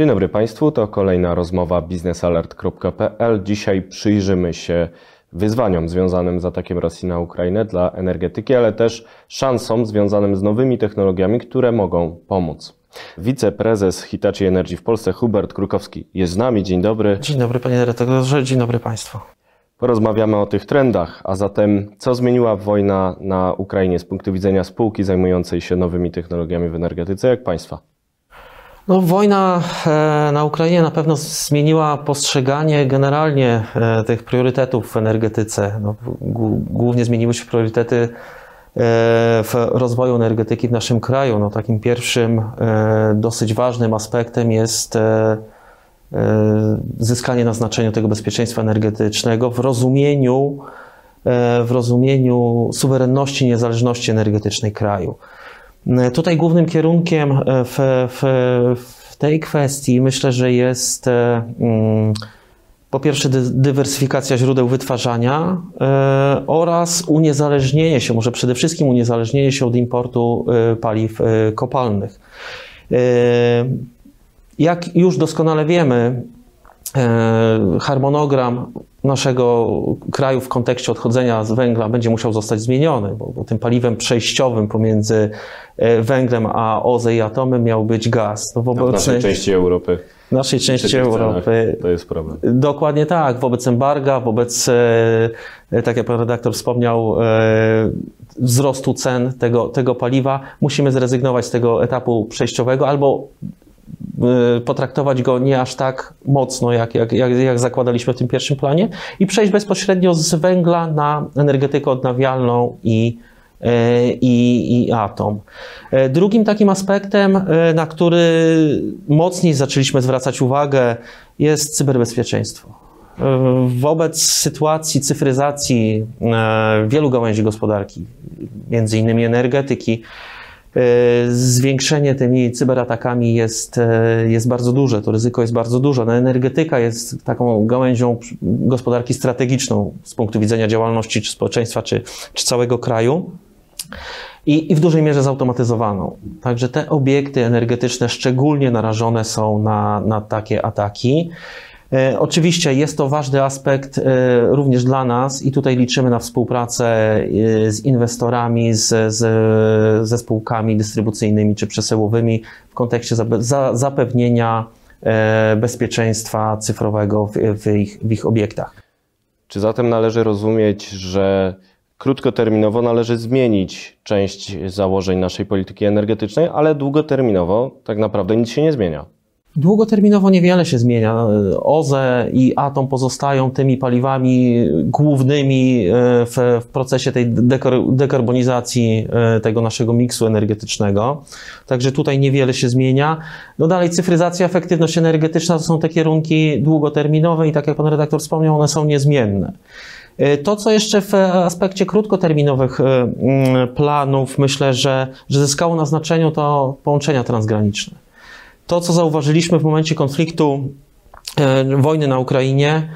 Dzień dobry Państwu, to kolejna rozmowa biznesalert.pl. Dzisiaj przyjrzymy się wyzwaniom związanym z atakiem Rosji na Ukrainę dla energetyki, ale też szansom związanym z nowymi technologiami, które mogą pomóc. Wiceprezes Hitachi Energy w Polsce Hubert Krukowski jest z nami. Dzień dobry. Dzień dobry panie dyrektorze, dzień dobry Państwu. Porozmawiamy o tych trendach, a zatem co zmieniła wojna na Ukrainie z punktu widzenia spółki zajmującej się nowymi technologiami w energetyce, jak Państwa? No, wojna e, na Ukrainie na pewno zmieniła postrzeganie generalnie e, tych priorytetów w energetyce. No, głównie zmieniły się priorytety e, w rozwoju energetyki w naszym kraju. No, takim pierwszym dosyć ważnym aspektem jest zyskanie na znaczeniu tego bezpieczeństwa energetycznego w rozumieniu, w rozumieniu suwerenności, niezależności energetycznej kraju. Tutaj głównym kierunkiem e, w, w, w tej kwestii myślę, że jest e, mm, po pierwsze dywersyfikacja źródeł wytwarzania e, oraz uniezależnienie się, może przede wszystkim uniezależnienie się od importu paliw kopalnych. Jak już doskonale wiemy, harmonogram naszego kraju w kontekście odchodzenia z węgla będzie musiał zostać zmieniony, bo, bo tym paliwem przejściowym pomiędzy e, węglem a OZE i atomem miał być gaz. No, w naszej części Europy. W naszej części Europy. To jest problem. Dokładnie tak. Wobec embarga, wobec, e, e, tak jak pan redaktor wspomniał, wzrostu cen tego, tego paliwa, musimy zrezygnować z tego etapu przejściowego albo potraktować go nie aż tak mocno, jak, jak, jak, zakładaliśmy w tym pierwszym planie, i przejść bezpośrednio z węgla na energetykę odnawialną i, y, i, i atom. Y, drugim takim aspektem, na który mocniej zaczęliśmy zwracać uwagę, jest cyberbezpieczeństwo. Wobec sytuacji cyfryzacji wielu gałęzi gospodarki, między innymi energetyki, zwiększenie tymi cyberatakami jest, e, jest bardzo duże, to ryzyko jest bardzo duże. No, energetyka jest taką gałęzią gospodarki strategiczną z punktu widzenia działalności czy społeczeństwa, czy, czy całego kraju. I, I w dużej mierze zautomatyzowaną. Także te obiekty energetyczne szczególnie narażone są na, na takie ataki. E, oczywiście jest to ważny aspekt e, również dla nas i tutaj liczymy na współpracę e, z inwestorami, z, z, ze spółkami dystrybucyjnymi czy przesyłowymi w kontekście zapewnienia bezpieczeństwa cyfrowego w, w, ich, w ich obiektach. Czy zatem należy rozumieć, że krótkoterminowo należy zmienić część założeń naszej polityki energetycznej, ale długoterminowo tak naprawdę nic się nie zmienia? Długoterminowo niewiele się zmienia. OZE i atom pozostają tymi paliwami głównymi e, w, w procesie tej dekarbonizacji e, tego naszego miksu energetycznego. Także tutaj niewiele się zmienia. No dalej cyfryzacja, efektywność energetyczna to są te kierunki długoterminowe i tak jak pan redaktor wspomniał, one są niezmienne. E, to, co jeszcze w aspekcie krótkoterminowych planów myślę, że, że zyskało na znaczeniu, to połączenia transgraniczne to, co zauważyliśmy w momencie konfliktu e, wojny na Ukrainie,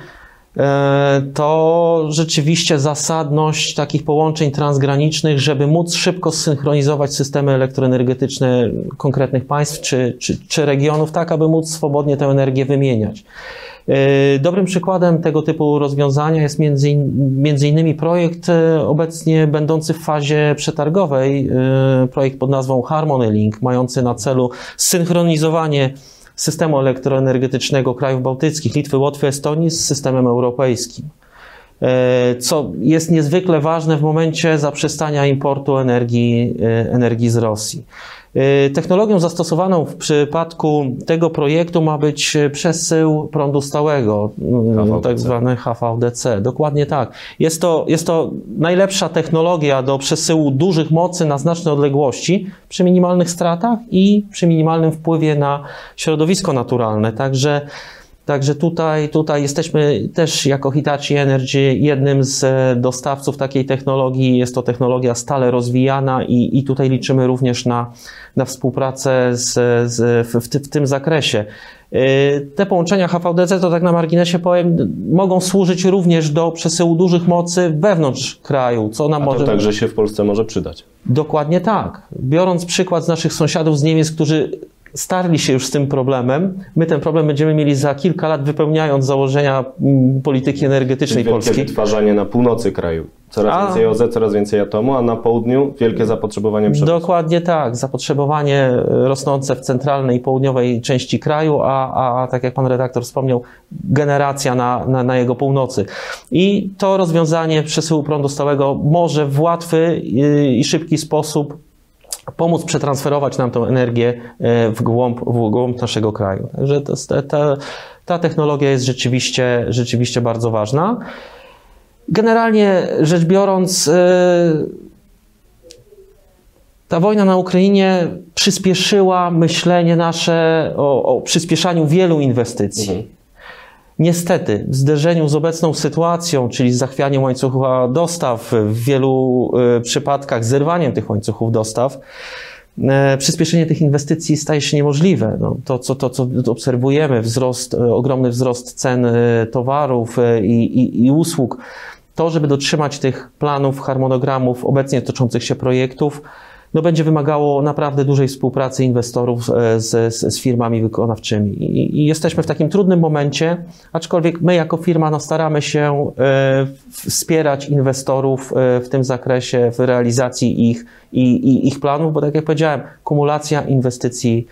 e, to rzeczywiście zasadność takich połączeń transgranicznych, żeby móc szybko zsynchronizować systemy elektroenergetyczne konkretnych państw czy, czy, czy regionów, tak aby móc swobodnie tę energię wymieniać. E, dobrym przykładem tego typu rozwiązania jest między, in, między innymi projekt e, obecnie będący w fazie przetargowej, e, projekt pod nazwą Harmony Link, mający na celu synchronizowanie systemu elektroenergetycznego krajów bałtyckich, Litwy, Łotwy, Estonii z systemem europejskim. Co jest niezwykle ważne w momencie zaprzestania importu energii, energii z Rosji. Y, technologią zastosowaną w przypadku tego projektu ma być przesył prądu stałego, HVDC. Y, tak zwany HVDC. Dokładnie tak. Jest to, jest to najlepsza technologia do przesyłu dużych mocy na znaczne odległości przy minimalnych stratach i przy minimalnym wpływie na środowisko naturalne. Także Także tutaj, tutaj jesteśmy też jako Hitachi Energy jednym z dostawców takiej technologii. Jest to technologia stale rozwijana i, i tutaj liczymy również na, na współpracę z, z, w, w tym zakresie. Y, te połączenia HVDC, to tak na marginesie powiem, mogą służyć również do przesyłu dużych mocy wewnątrz kraju, co nam A może. To także się w Polsce może przydać. Dokładnie tak. Biorąc przykład z naszych sąsiadów z Niemiec, którzy starli się już z tym problemem. My ten problem będziemy mieli za kilka lat, wypełniając założenia mm, polityki energetycznej Wielkie Polski. wytwarzanie na północy kraju. Coraz A- więcej OZE, coraz więcej atomu, a na południu wielkie zapotrzebowanie przemysłu. Dokładnie tak. Zapotrzebowanie e, rosnące w centralnej i południowej części kraju, a, a tak jak pan redaktor wspomniał, generacja na, na, na jego północy. I to rozwiązanie przesyłu prądu stałego może w łatwy y, i szybki sposób pomóc przetransferować nam tę energię e, w głąb, w głąb naszego kraju. Także ta, ta, ta technologia jest rzeczywiście, rzeczywiście bardzo ważna. Generalnie rzecz biorąc, e, ta wojna na Ukrainie przyspieszyła myślenie nasze o, o przyspieszaniu wielu inwestycji. Mhm. Niestety, w zderzeniu z obecną sytuacją, czyli z zachwianiem łańcucha dostaw, w wielu e, przypadkach zerwaniem tych łańcuchów dostaw, e, przyspieszenie tych inwestycji staje się niemożliwe. No, to, co, to, co obserwujemy, wzrost, e, ogromny wzrost cen towarów i, i, i usług, to, żeby dotrzymać tych planów, harmonogramów obecnie toczących się projektów, no będzie wymagało naprawdę dużej współpracy inwestorów e, z, z, z firmami wykonawczymi. I, I jesteśmy w takim trudnym momencie, aczkolwiek my jako firma no, staramy się e, wspierać inwestorów e, w tym zakresie, w realizacji ich i, i ich planów, bo tak jak powiedziałem, kumulacja inwestycji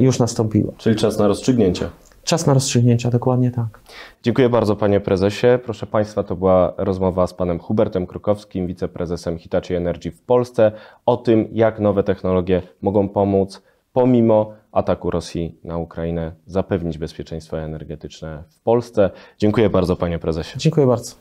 już nastąpiła. Czyli czas na rozstrzygnięcie. Czas na rozstrzygnięcia, dokładnie tak. Dziękuję bardzo panie prezesie. Proszę państwa, to była rozmowa z panem Hubertem Krukowskim, wiceprezesem Hitachi Energy w Polsce, o tym, jak nowe technologie mogą pomóc pomimo ataku Rosji na Ukrainę zapewnić bezpieczeństwo energetyczne w Polsce. Dziękuję bardzo panie prezesie. Dziękuję bardzo.